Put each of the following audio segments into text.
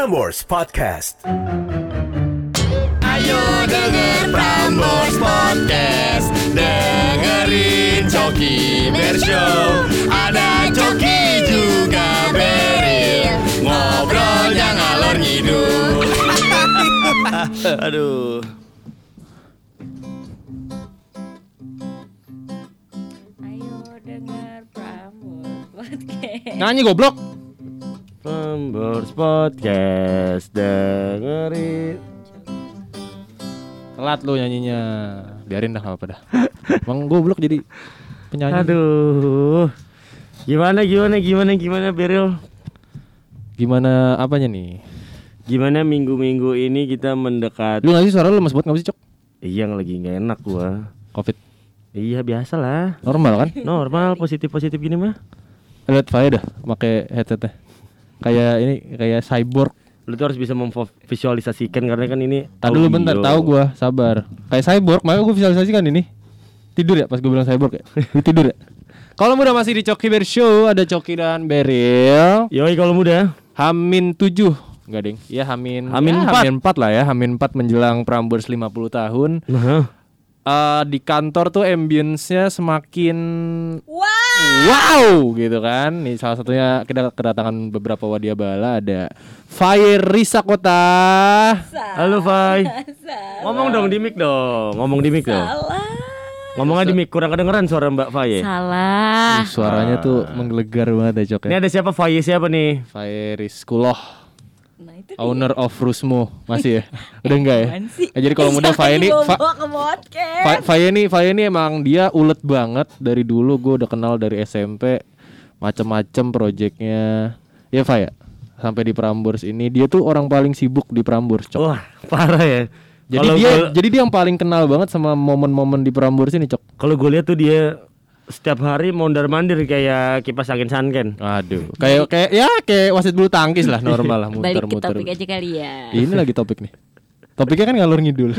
Prambors Podcast. Ayo denger Prambors Podcast Dengerin Coki Bershow Ada Coki juga Beril Ngobrolnya ngalor ngidul Aduh. Ayo Prambors Podcast. Nyanyi goblok. Prambors Podcast dengerin. Telat lu nyanyinya. Biarin dah apa dah. Bang goblok jadi penyanyi. Aduh. Gimana gimana gimana gimana Beril? Gimana apanya nih? Gimana minggu-minggu ini kita mendekat Lu nggak sih suara lu lemes banget nggak sih cok? Iya lagi nggak enak gua. Covid. Iya biasa lah. Normal kan? Normal positif-positif gini mah. Lihat Faya dah pakai headsetnya. Kayak ini kayak cyborg. Lu tuh harus bisa memvisualisasikan karena kan ini Tadi dulu bentar, tahu gua, sabar. Kayak cyborg, makanya gua visualisasikan ini. Tidur ya pas gua bilang cyborg ya? Lu tidur ya? Kalau muda masih di Coki Bear Show, ada Coki dan Beril. Yoi kalau muda. Hamin 7 Enggak ding Ya Hamin Hamin ya, empat. Hamin 4 lah ya Hamin 4 menjelang Prambors 50 tahun Nah, Eh, Di kantor tuh ambience-nya semakin Wah, Wow gitu kan Nih salah satunya kita kedatangan beberapa wadia bala Ada Fire Risa Kota halo Fai. Ngomong dong di mic dong. Ngomong di mic dong. salah. Ngomongnya di mic kurang kedengeran suara Mbak Faye. Salah. Suaranya tuh menggelegar banget ya Cok Ini ya ada siapa Faye siapa nih? Fire Rizkuloh Nah, itu Owner of Rusmo Masih ya? Udah enggak ya? Eh, jadi kalau muda Fire ini Fa- Bawa ke podcast. Fa- Faye nih, Faye nih emang dia ulet banget dari dulu. Gue udah kenal dari SMP, macem-macem projectnya. Ya Faye, sampai di Prambors ini dia tuh orang paling sibuk di Prambors. Cok. Wah, parah ya. jadi Kalau dia, gua- jadi dia yang paling kenal banget sama momen-momen di Prambors ini, Cok. kalau gue lihat tuh dia setiap hari mondar mandir kayak kipas angin sanken. Aduh, kayak kayak ya kayak wasit bulu tangkis lah normal lah Balik ke muter-muter. topik aja kali ya. Ini lagi topik nih. Topiknya kan ngalur ngidul.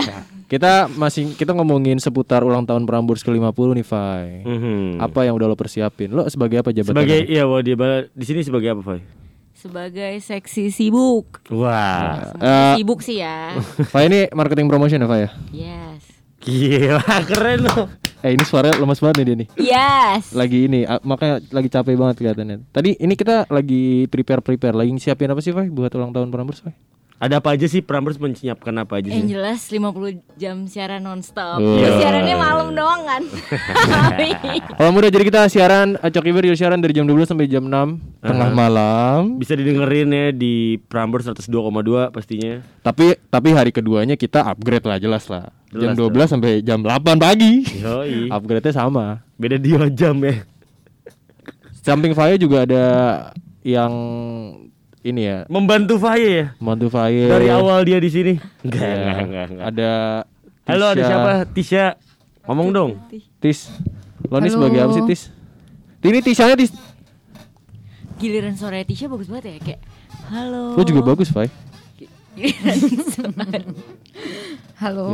kita masih kita ngomongin seputar ulang tahun Prambors ke-50 nih, Fai. Mhm. Apa yang udah lo persiapin? Lo sebagai apa jabatan? Sebagai iya, wah bala- di sini sebagai apa, Faye? Sebagai seksi sibuk. Wah, Eh, sibuk sih ya. Pak ini marketing promotion ya Pak ya? Yes. Gila keren loh. Eh ini suaranya lemas banget nih dia nih Yes. Lagi ini makanya lagi capek banget kelihatannya Tadi ini kita lagi prepare-prepare Lagi siapin apa sih Pak buat ulang tahun Prambors Pak? Ada apa aja sih Prambors menyiapkan apa aja Yang sih? jelas 50 jam siaran nonstop. Ya, siarannya malam doang kan. Kalau mudah jadi kita siaran eh, Coki Bear jadi siaran dari jam 12 sampai jam 6 Tengah malam Bisa didengerin ya di Prambors 102,2 pastinya. Tapi tapi hari keduanya kita upgrade lah jelas lah Jam Jelas 12 sampai jam 8 pagi Yoi. Upgrade-nya sama Beda dua jam ya. Samping Faya juga ada yang ini ya Membantu Faye ya. Mantu Faya Dari awal dia di sini. Enggak, Ya, enggak, enggak, enggak. Ada Halo, ada Tisha. siapa? Tisha. Ngomong dong. Tis. Lo ini sebagai apa sih Tis? Ini Tishanya Tis. Giliran suara Tisha bagus banget ya kayak halo. Lo juga bagus, Fai. Halo.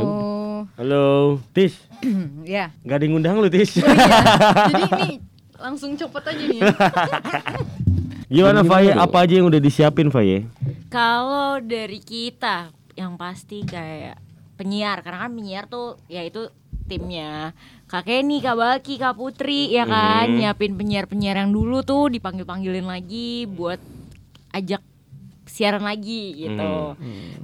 Halo, Tis. ya. Gak ada yang ngundang lu, Tis. Jadi ini langsung copot aja nih. Gimana, Faye? Apa aja yang udah disiapin, Faye? Kalau dari kita yang pasti kayak penyiar karena kan penyiar tuh ya itu timnya Kak Kenny, Kak Baki, Kak Putri ya kan nyiapin penyiar-penyiar yang dulu tuh dipanggil-panggilin lagi buat ajak siaran lagi gitu.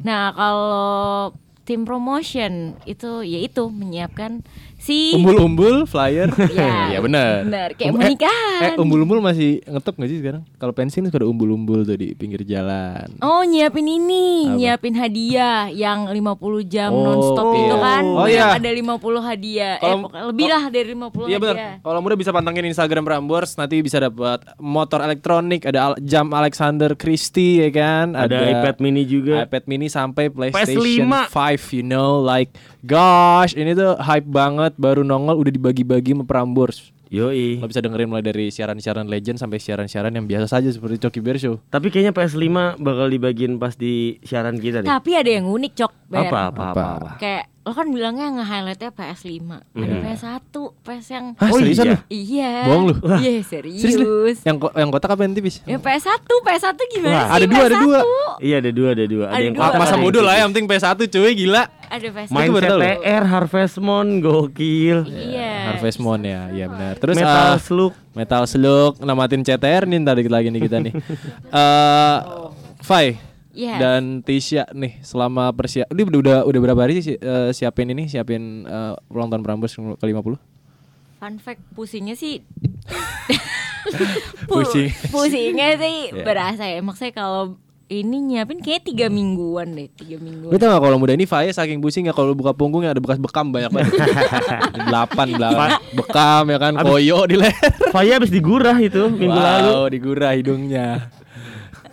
Nah, kalau tim promotion itu ya itu menyiapkan si Umbul-umbul flyer. Ya, Iya benar. benar, kayak Um- pernikahan. Eh, eh, umbul-umbul masih ngetop gak sih sekarang? Kalau pensiun suka ada umbul-umbul tuh di pinggir jalan. Oh nyiapin ini, Apa? nyiapin hadiah yang 50 jam Oh, nonstop iya. itu kan. Oh, yang iya. ada 50 hadiah. eh, Kalau- pokoknya lebih lah dari 50 Iya benar. hadiah. Kalau mudah bisa pantengin Instagram Prambors, nanti bisa dapat motor elektronik, ada al- jam Alexander Christie ya kan, Ada iPad mini juga. iPad mini sampai PlayStation PS5. 5 you know like gosh ini tuh hype banget baru nongol udah dibagi-bagi sama Prambors Yoi. Lo bisa dengerin mulai dari siaran-siaran legend sampai siaran-siaran yang biasa saja seperti Coki Bear Show. Tapi kayaknya PS5 bakal dibagiin pas di siaran kita deh. Tapi ada yang unik cok Ber. Apa apa apa. Apa? apa. Kayak lo kan bilangnya nge-highlightnya PS5 Ada Iya. PS1 PS yang Hah, Oh, seriusan iya? lu? Iya Bohong lu? Iya Serius serius, lu? Yang ko- yang kotak apa yang tipis? Ya PS1 PS1 gimana Wah, sih ada dua, ada PS1? dua. Iya ada dua ada dua. Ada yang dua. kotak, Masa ada yang bodoh lah tipis. yang penting PS1 cuy gila. Ada PS1 Main. CTR Harvest Moon gokil. Iya Harvest Moon ya, iya benar. Terus Metal ah, Slug. Metal Slug namatin CTR nih dikit lagi nih kita nih. Eh Fai Yes. dan Tisha nih selama persiap ini udah udah, udah berapa hari sih eh, siapin ini siapin eh, ulang tahun Prambors ke 50? Fun fact pusingnya sih Pusing. Pusingnya sih Iya. berasa ya Maksudnya kalau ini nyiapin kayak tiga mingguan deh Tiga mingguan Lu tau gak kalau muda ini Faya saking pusing ya kalau buka punggungnya ada bekas bekam banyak banget. Delapan belakang bekam ya kan koyo di leher. Faya habis digurah itu minggu lalu. wow, digurah hidungnya.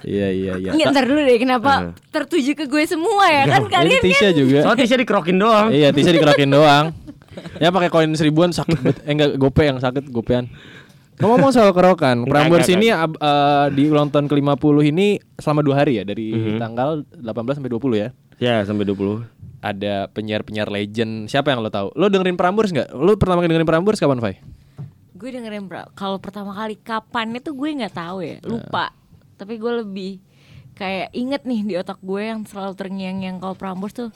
Iya iya iya. Nggak, ntar dulu deh kenapa tertuju ke gue semua ya kan Ini kalian kan Tisha juga. Soalnya Tisha dikerokin doang. Iya, Tisha dikerokin doang. Ya pakai koin seribuan sakit. Eh enggak gope yang sakit gopean. Ngomong soal kerokan, Prambors ini eh, di ulang tahun ke-50 ini selama dua hari ya dari Mhm. tanggal 18 sampai 20 ya. Ya sampai 20. Ada penyiar-penyiar legend. Siapa yang lo tahu? Lo dengerin Prambors nggak? Lo pertama kali dengerin Prambors kapan, Fai? Gue dengerin bro, kalau pertama kali kapan itu gue nggak tahu ya, lupa. Tapi gue lebih kayak inget nih di otak gue yang selalu terngiang-ngiang kalau Prambors tuh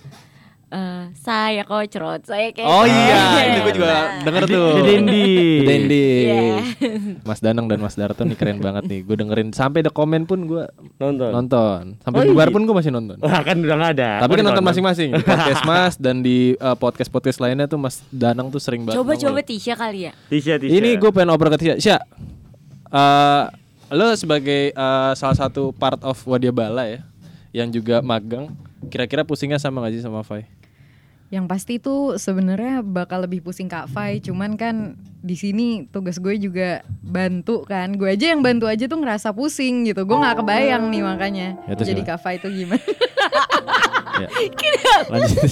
eh saya kocrot, saya kayak Oh iya, itu gue juga denger tuh. The Dendi. The Dendi. Iya. Mas Danang dan Mas Darto nih keren banget nih. Gue dengerin sampai ada komen pun gue Nonton. nonton. Sampai Oh, bubar iya. pun gue masih nonton. Wah kan udah gak ada. Tapi kan nonton masing-masing di podcast Mas dan di podcast podcast lainnya tuh Mas Danang tuh sering banget. Coba nongol. coba Tisha kali ya. Tisha Tisha. Ini gue pengen oper ke Tisha. Tisha, eh, lo sebagai eh, salah satu part of Wadia Bala ya, yang juga magang, kira-kira pusingnya sama gak sih sama Fai? Yang pasti itu sebenarnya bakal lebih pusing Kak Fai, cuman kan di sini tugas gue juga bantu kan. Gue aja yang bantu aja tuh ngerasa pusing gitu. Gue nggak kebayang nih makanya. Ya, Jadi gimana? Kak Fai itu gimana? Ya. Lanjut.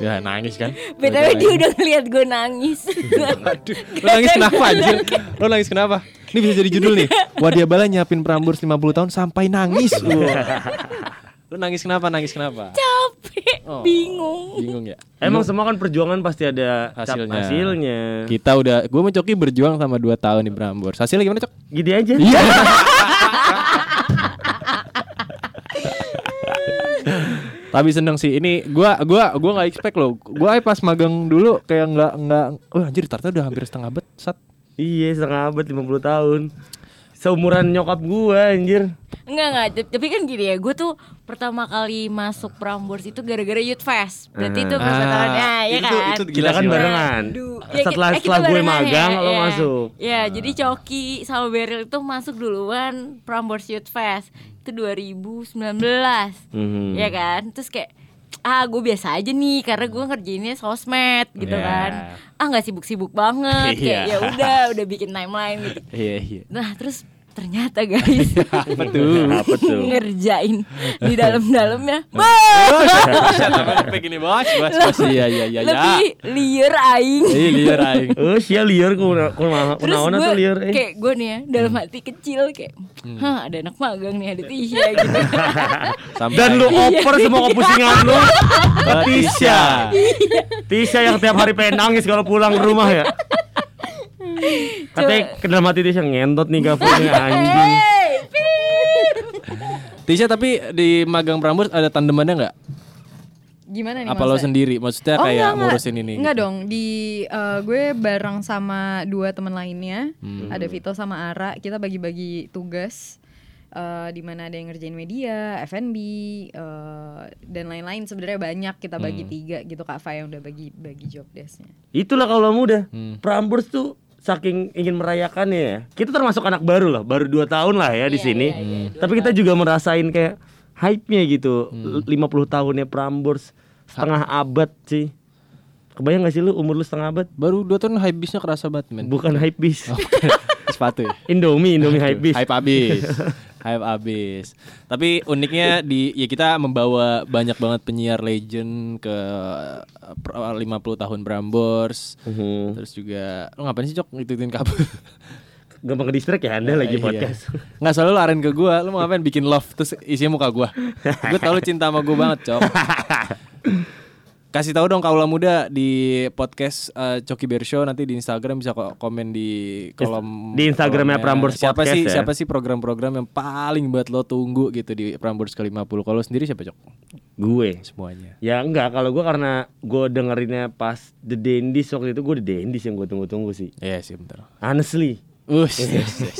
ya nangis kan? BTW dia udah ngeliat gue nangis. Aduh, lo nangis kenapa anjir? Lo nangis kenapa? Ini bisa jadi judul nih. Wadia Bala nyiapin Prambors 50 tahun sampai nangis. Lo nangis kenapa? Nangis kenapa? Capek, Oh, bingung. Bingung ya? Emang semua kan perjuangan pasti ada cap- Hasilnya. hasilnya. Kita udah, gue sama Coki berjuang sama 2 tahun di Prambors. Hasilnya gimana Cok? Gini aja. Iya. Tapi seneng sih. Ini gua gua gua nggak expect loh. Gua pas magang dulu kayak nggak nggak. Oh anjir, ternyata udah hampir setengah abad. Sat. Iya setengah abad 50 tahun. Seumuran nyokap gua anjir. Enggak enggak, tapi kan gini ya, gue tuh pertama kali masuk Prambors itu gara-gara Youth Fest. Berarti itu persetangannya, ya itu, kan? itu Kita gila kan sih. barengan. Aduh. Ya, setelah eh, setelah gue barengan magang ya, lo ya. masuk. Ya, jadi Coki sama Beryl itu masuk duluan Prambors Youth Fest. Itu 2019. Mhm. Ya kan? Terus kayak ah gue biasa aja nih karena gue ngerjainnya sosmed gitu Ya. kan ah nggak sibuk-sibuk banget kayak Iya. ya udah udah bikin timeline gitu Iya iya. nah terus ternyata guys Apa tuh? Apa tuh? ngerjain di dalam-dalamnya Sampai gini bos, bos, bos. Iya iya iya. ya. lebih liar aing Iya liar aing. Oh sia liar ku terus kunaon tuh liar eh. kayak gue nih ya dalam hati kecil kayak hah ada anak magang nih ada Tisha gitu Sampai Dan lu oper semua kepusingan lu Tisha. Iya. Tisha yang tiap hari pengen nangis kalau pulang ke rumah ya. Katanya ke dalam hati Tisha ngentot nih gafunya anjing. Tisha tapi di magang Prambors ada tandemannya nggak? Gimana nih Apa lo sendiri? Maksudnya Oh, kayak enggak, enggak. ngurusin ini? Enggak gitu? dong, di eh, gue bareng sama dua teman lainnya. Hmm. Ada Vito sama Ara, kita bagi-bagi tugas. eh di mana ada yang ngerjain media, F&B eh, dan lain-lain sebenarnya banyak kita bagi Hmm. tiga gitu Kak Fa yang udah bagi bagi job desknya. Itulah kalau muda. Hmm. Prambors tuh saking ingin merayakannya ya. Kita termasuk anak baru loh, baru 2 tahun lah ya di sini. Tapi kita juga merasain kayak hype-nya gitu. 50 tahunnya Prambors setengah abad sih. Kebayang gak sih lu umur lu setengah abad? Baru dua tahun hype bisnya kerasa banget men. Bukan hype bis. Sepatu ya. Indomie, Indomie hype bis. Hype abis. hype abis. Tapi uniknya di ya kita membawa banyak banget penyiar legend ke eh, per- 50 tahun Prambors. Mhm. Terus juga lu ngapain sih Cok ngikutin kabel? Gampang ke distract ya Anda lagi Iya. podcast. Nggak selalu lu aren ke gua, lu mau ngapain bikin love terus isinya muka gua. Gua tau lu cinta sama gua banget, Cok. Kasih tahu dong kaula muda di podcast eh, Coki Bear Show nanti di Instagram bisa ko- komen di kolom Di Instagramnya kolomnya. Prambors siapa Podcast sih ya. siapa sih program-program yang paling buat lo tunggu gitu di Prambors ke-50 kalau lo sendiri siapa Cok? gue. Semuanya. Ya enggak, kalau gue karena gue dengerinnya pas The Dendis waktu itu gue The Dendis yang gue tunggu-tunggu sih. Iya sih bentar. Honestly. Ush, yes, yes.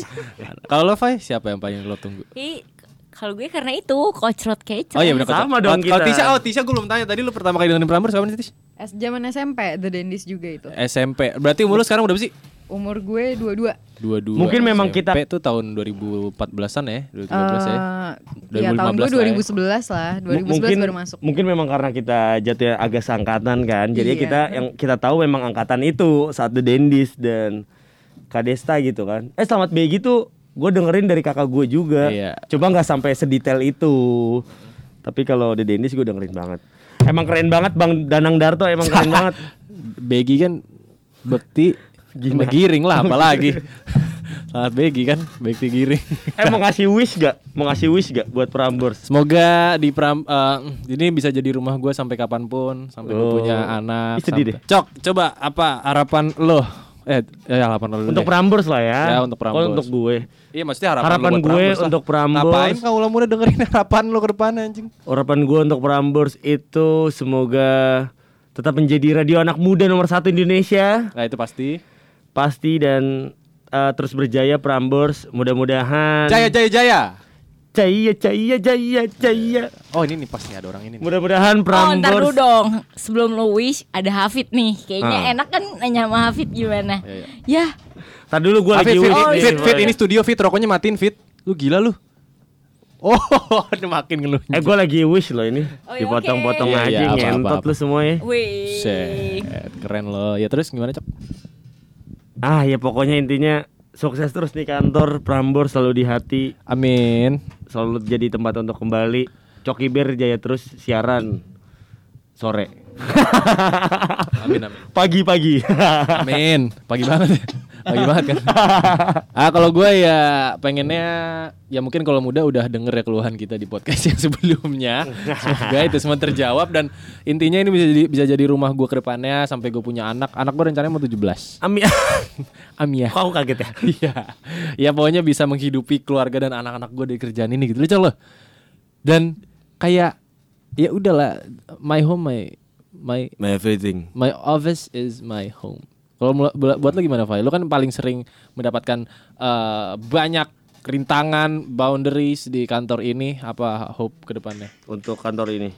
Kalau lo Fai siapa yang paling lo tunggu? Ih, kalau gue karena itu kocrot kecap. Oh iya benar Sama dong Kalau kita. Tisha, oh Tisha gue belum tanya tadi lo pertama kali dengerin Prambors kapan sih Tish? Es zaman SMP The Dendis juga itu. SMP. Berarti umur lo sekarang udah berapa sih? Umur gue dua-dua. Dua-dua. Mungkin memang SMP kita- tuh tahun 2014-an ya, 2013 ya. Eh, ya tahun gue 2015 lah ya. 2011 lah, 2011 M- mungkin baru masuk. mungkin memang karena kita jatuhnya agak seangkatan kan. Jadi Iya. kita yang kita tahu memang angkatan itu saat The Dendis dan Kadesta gitu kan. Eh Selamat Begi tuh gue dengerin dari kakak gue juga. Iya. Coba nggak sampai sedetail itu. Tapi kalau The Dendis gue dengerin banget. Emang keren banget Bang Danang Darto emang keren banget. Begi kan bekti sama giring lah apalagi. Sangat Begi kan, bekti giring. Eh mau ngasih wish gak? Mau ngasih wish gak buat Prambors? Semoga di pram eh, ini bisa jadi rumah gue sampai kapan pun, sampai gue Oh. punya anak. Sedih sampai- Cok, coba apa harapan lo? Eh, ya harapan lo dulu Untuk deh. Prambors lah ya. Ya, untuk Prambors. Kalau untuk gue. Iya maksudnya harapan, Harapan lo buat gue Prambors untuk Prambors. Ngapain kau ulah muda dengerin harapan lo ke depan anjing? Harapan gue untuk Prambors itu semoga tetap menjadi radio anak muda nomor satu Indonesia Nah itu pasti. pasti dan eh, terus berjaya Prambors mudah-mudahan Jaya Jaya Jaya. Jaya jaya jaya jaya Oh ini nih pas nih ada orang ini. mudah-mudahan Oh ntar dulu Prambors dong Sebelum lo wish Ada Hafid nih Kayaknya Ah. enak kan nanya sama Hafid gimana Iya, Ya Tadi dulu gue lagi fit, wish fit, nih. fit, fit, ini studio fit, rokoknya matiin fit. Lu gila lu. Oh, ini makin ngeluh. eh gue lagi wish loh ini Oh, ya, dipotong-potong oke. aja Iya, iya, apa, ngentot lu semua ya Wih Set, keren lo. Ya terus gimana cok? ah ya pokoknya intinya sukses terus di kantor Prambors selalu di hati Amin. Selalu jadi tempat untuk kembali Coki Bear jaya terus siaran sore Amin amin. pagi-pagi Amin. Pagi banget ya. Pagi banget kan. ah kalau gue ya pengennya ya mungkin kalau muda udah denger ya keluhan kita di podcast yang sebelumnya. Semoga itu semua terjawab dan intinya ini bisa jadi bisa jadi rumah gue ke depannya sampai gue punya anak. Anak gue rencananya mau 17. Ami Amin ya. kok aku kaget ya Iya. ya pokoknya bisa menghidupi keluarga dan anak-anak gue dari kerjaan ini gitu loh. loh. Dan kayak ya udahlah my home my my my everything my office is my home. Kalau buat lo gimana, Fai? Lo kan paling sering mendapatkan eh, banyak rintangan, boundaries di kantor ini. Apa hope ke depannya? untuk kantor ini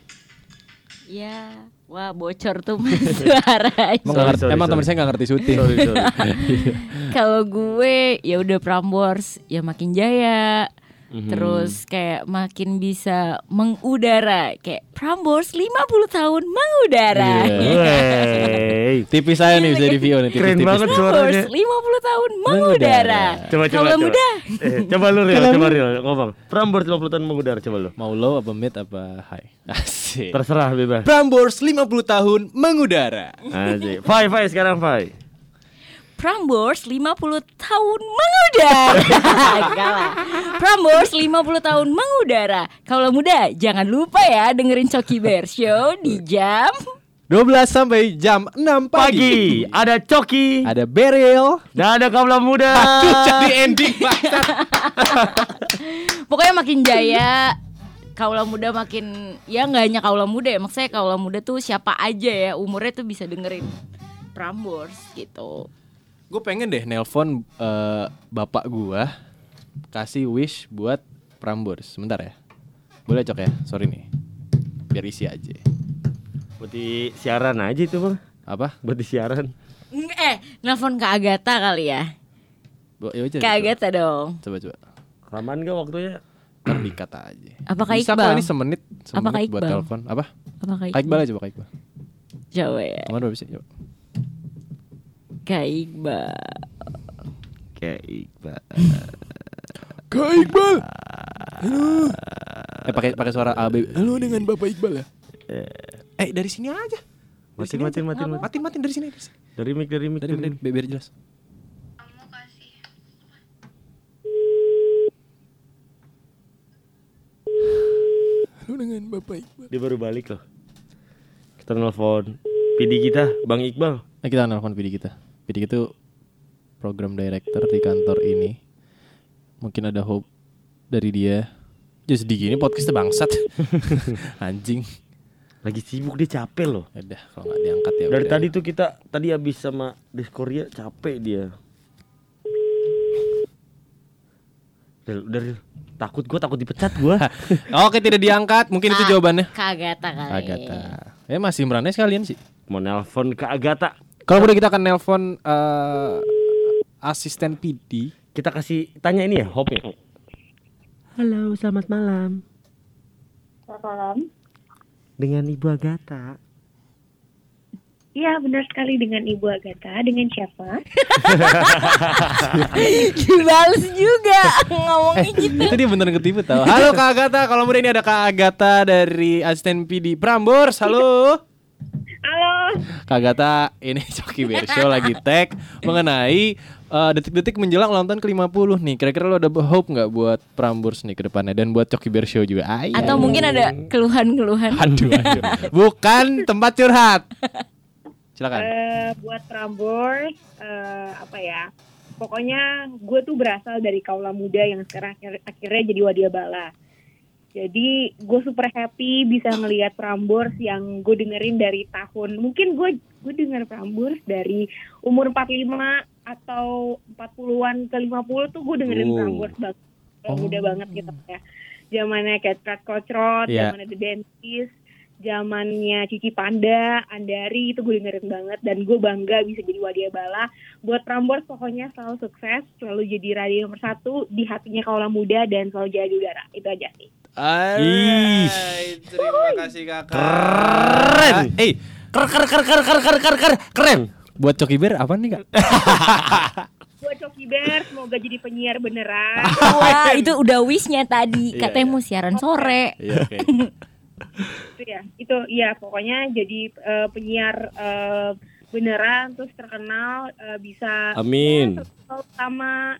Ya Wah bocor tuh mas suaranya Emang, Sorry, nggak ngerti- sorry, emang teman saya nggak ngerti syuting. Kalau gue ya udah Prambors ya makin jaya. Mhm. Terus kayak makin bisa mengudara kayak Prambors 50 tahun mengudara. Iya. Wey. Tipis saya nih bisa di view nih. Keren banget Prambors suaranya 50 tahun Mengudara. Coba coba Kalau coba. muda Eh, coba lu Ril, coba Ril ngomong. Prambors 50 tahun mengudara coba lu. Mau low apa mid apa high? Asik. Terserah bebas. Prambors 50 tahun mengudara. Asik. Fai Fai sekarang Fai. Prambors 50 tahun mengudara. Prambors 50 tahun mengudara. Kalau muda jangan lupa ya dengerin Coki Bear Show di jam 12 sampai jam 6 pagi. Pagi ada Coki Ada Beril. dan ada kaula muda. Aduh, jadi ending banget. Pokoknya makin jaya Kaula muda makin Ya nggak hanya kaula muda ya Maksudnya kaula muda tuh siapa aja ya Umurnya tuh bisa dengerin Prambors gitu Gue pengen deh nelpon eh, bapak gua kasih wish buat Prambors. Sebentar ya. Boleh cok ya? Sorry nih. Biar isi aja. Buat di siaran aja itu bang. Apa? Buat di siaran. Nge- Eh nelfon ke Agatha kali ya Bo- ya coba. Agatha dong Coba coba. Raman gak waktunya? Ntar dikat aja. Apa Kak Bisa Iqbal? kok ini semenit, semenit Apa Kak buat Iqbal? telepon. Apa? Apa Kak Kak Iqbal aja coba Kak Iqbal. Coba ya Ke mana berapa sih? Coba. Kak Iqbal Kayak Iqbal. Kak Iqbal. Eh pakai pakai suara A B. Halo dengan Bapak Iqbal ya. Eh dari sini aja. Dari Matiin, sini matiin, aja. matiin, matiin. matiin, dari sini. Dari sini. Dari mic, dari mic, Dari, dari dari, mic. biar biar jelas. Halo dengan Bapak Iqbal. Dia baru balik loh. Kita nelfon PD kita, Bang Iqbal. Nah, kita nelfon PD kita. PD itu program director di kantor ini. Mungkin ada hope dari dia. Jadi sedih gini podcastnya bangsat. Anjing. Lagi sibuk dia capek loh. Ya udah kalau nggak diangkat ya. Dari udah. tadi tuh kita tadi habis sama Diskoria capek dia. Ril. takut gua takut dipecat gua. Oke tidak diangkat. Mungkin itu jawabannya. Kagata kali. Agatha. Ya masih merane sekalian sih. Mau nelpon ke Agatha. Kalau udah kita akan nelpon eh, asisten PD. Kita kasih tanya ini ya, Hope ya. Halo, selamat malam. Malam. Dengan Ibu Agatha. Iya benar sekali dengan Ibu Agatha. Dengan siapa? Dibales juga ngomongnya gitu. itu dia beneran ketipu tau. Halo Kak Agatha, kalau mudah ini ada Kak Agatha dari asisten PD Prambors. Halo. Halo. Kak Agatha, ini Coki Bershow lagi tag mengenai eh, detik-detik menjelang ulang tahun ke-50 nih. Kira-kira lo ada hope nggak buat Prambors nih ke depannya dan buat Coki Bershow juga? Ay, Atau mungkin ada keluhan-keluhan. Aduh, aduh. Bukan tempat curhat. Silakan. Eh, buat Prambors, eh, apa ya? Pokoknya gue tuh berasal dari kaula muda yang sekarang akhir- akhirnya jadi wadiabala. Jadi gue super happy bisa ngelihat Prambors yang gue dengerin dari tahun mungkin gue gue denger Prambors dari umur 45 atau 40-an ke 50 tuh gue dengerin Oh. Prambors banget. Kayak muda banget gitu ya. Zamannya Cat Cat Kocrot, Iya. zamannya The Dentist, zamannya Cici Panda, Andari itu gue dengerin banget dan gue bangga bisa jadi wadiabala. Buat Prambors pokoknya selalu sukses, selalu jadi radio nomor satu di hatinya kaula muda dan selalu jadi udara. Itu aja sih. Alright, terima kasih kakak. Keren. Eh, Ker ker ker ker ker ker ker ker keren. buat Coki Bear apa nih kak? Buat Coki Bear semoga jadi penyiar beneran. Wah, itu udah wishnya tadi. Iya, Katanya iya. mau siaran sore. Iya oke. itu ya. Itu ya pokoknya jadi eh, penyiar eh, beneran terus terkenal eh, bisa Amin. ya, terkenal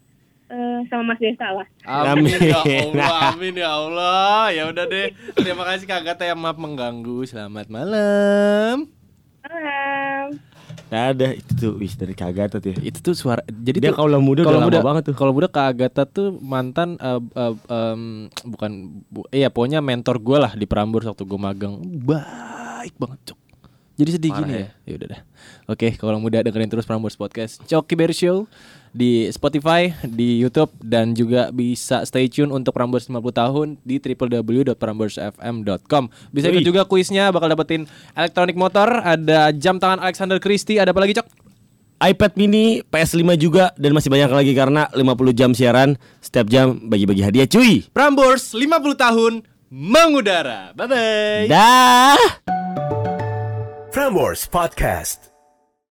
sama eh, sama Mas Desa lah. Amin Amin. ya Allah, amin ya Allah. Ya udah deh. Terima kasih Kak Gata yang maaf mengganggu. Selamat malam. Salam. Nah, ada itu tuh wis dari Kak Agatha tuh. ya. Itu tuh suara jadi Dia kaula muda udah kalau lama muda banget tuh. Kalau muda Kak Agatha tuh mantan eh, eh, em, bukan bu, iya pokoknya mentor gue lah di Prambors waktu gue magang. Baik banget, Cok. Jadi sedih Parah gini ya. ya. Ya udah dah. Oke, kalau muda dengerin terus Prambors Podcast. Coki Bear Show di Spotify, di YouTube dan juga bisa stay tune untuk Prambors 50 tahun di www.pramborsfm.com. Bisa ikut juga kuisnya bakal dapetin elektronik motor, ada jam tangan Alexander Christie, ada apa lagi, Cok? iPad mini, PS5 juga dan masih banyak lagi karena 50 jam siaran setiap jam bagi-bagi hadiah cuy. Prambors 50 tahun mengudara. Bye bye. Dah. Prambors Podcast.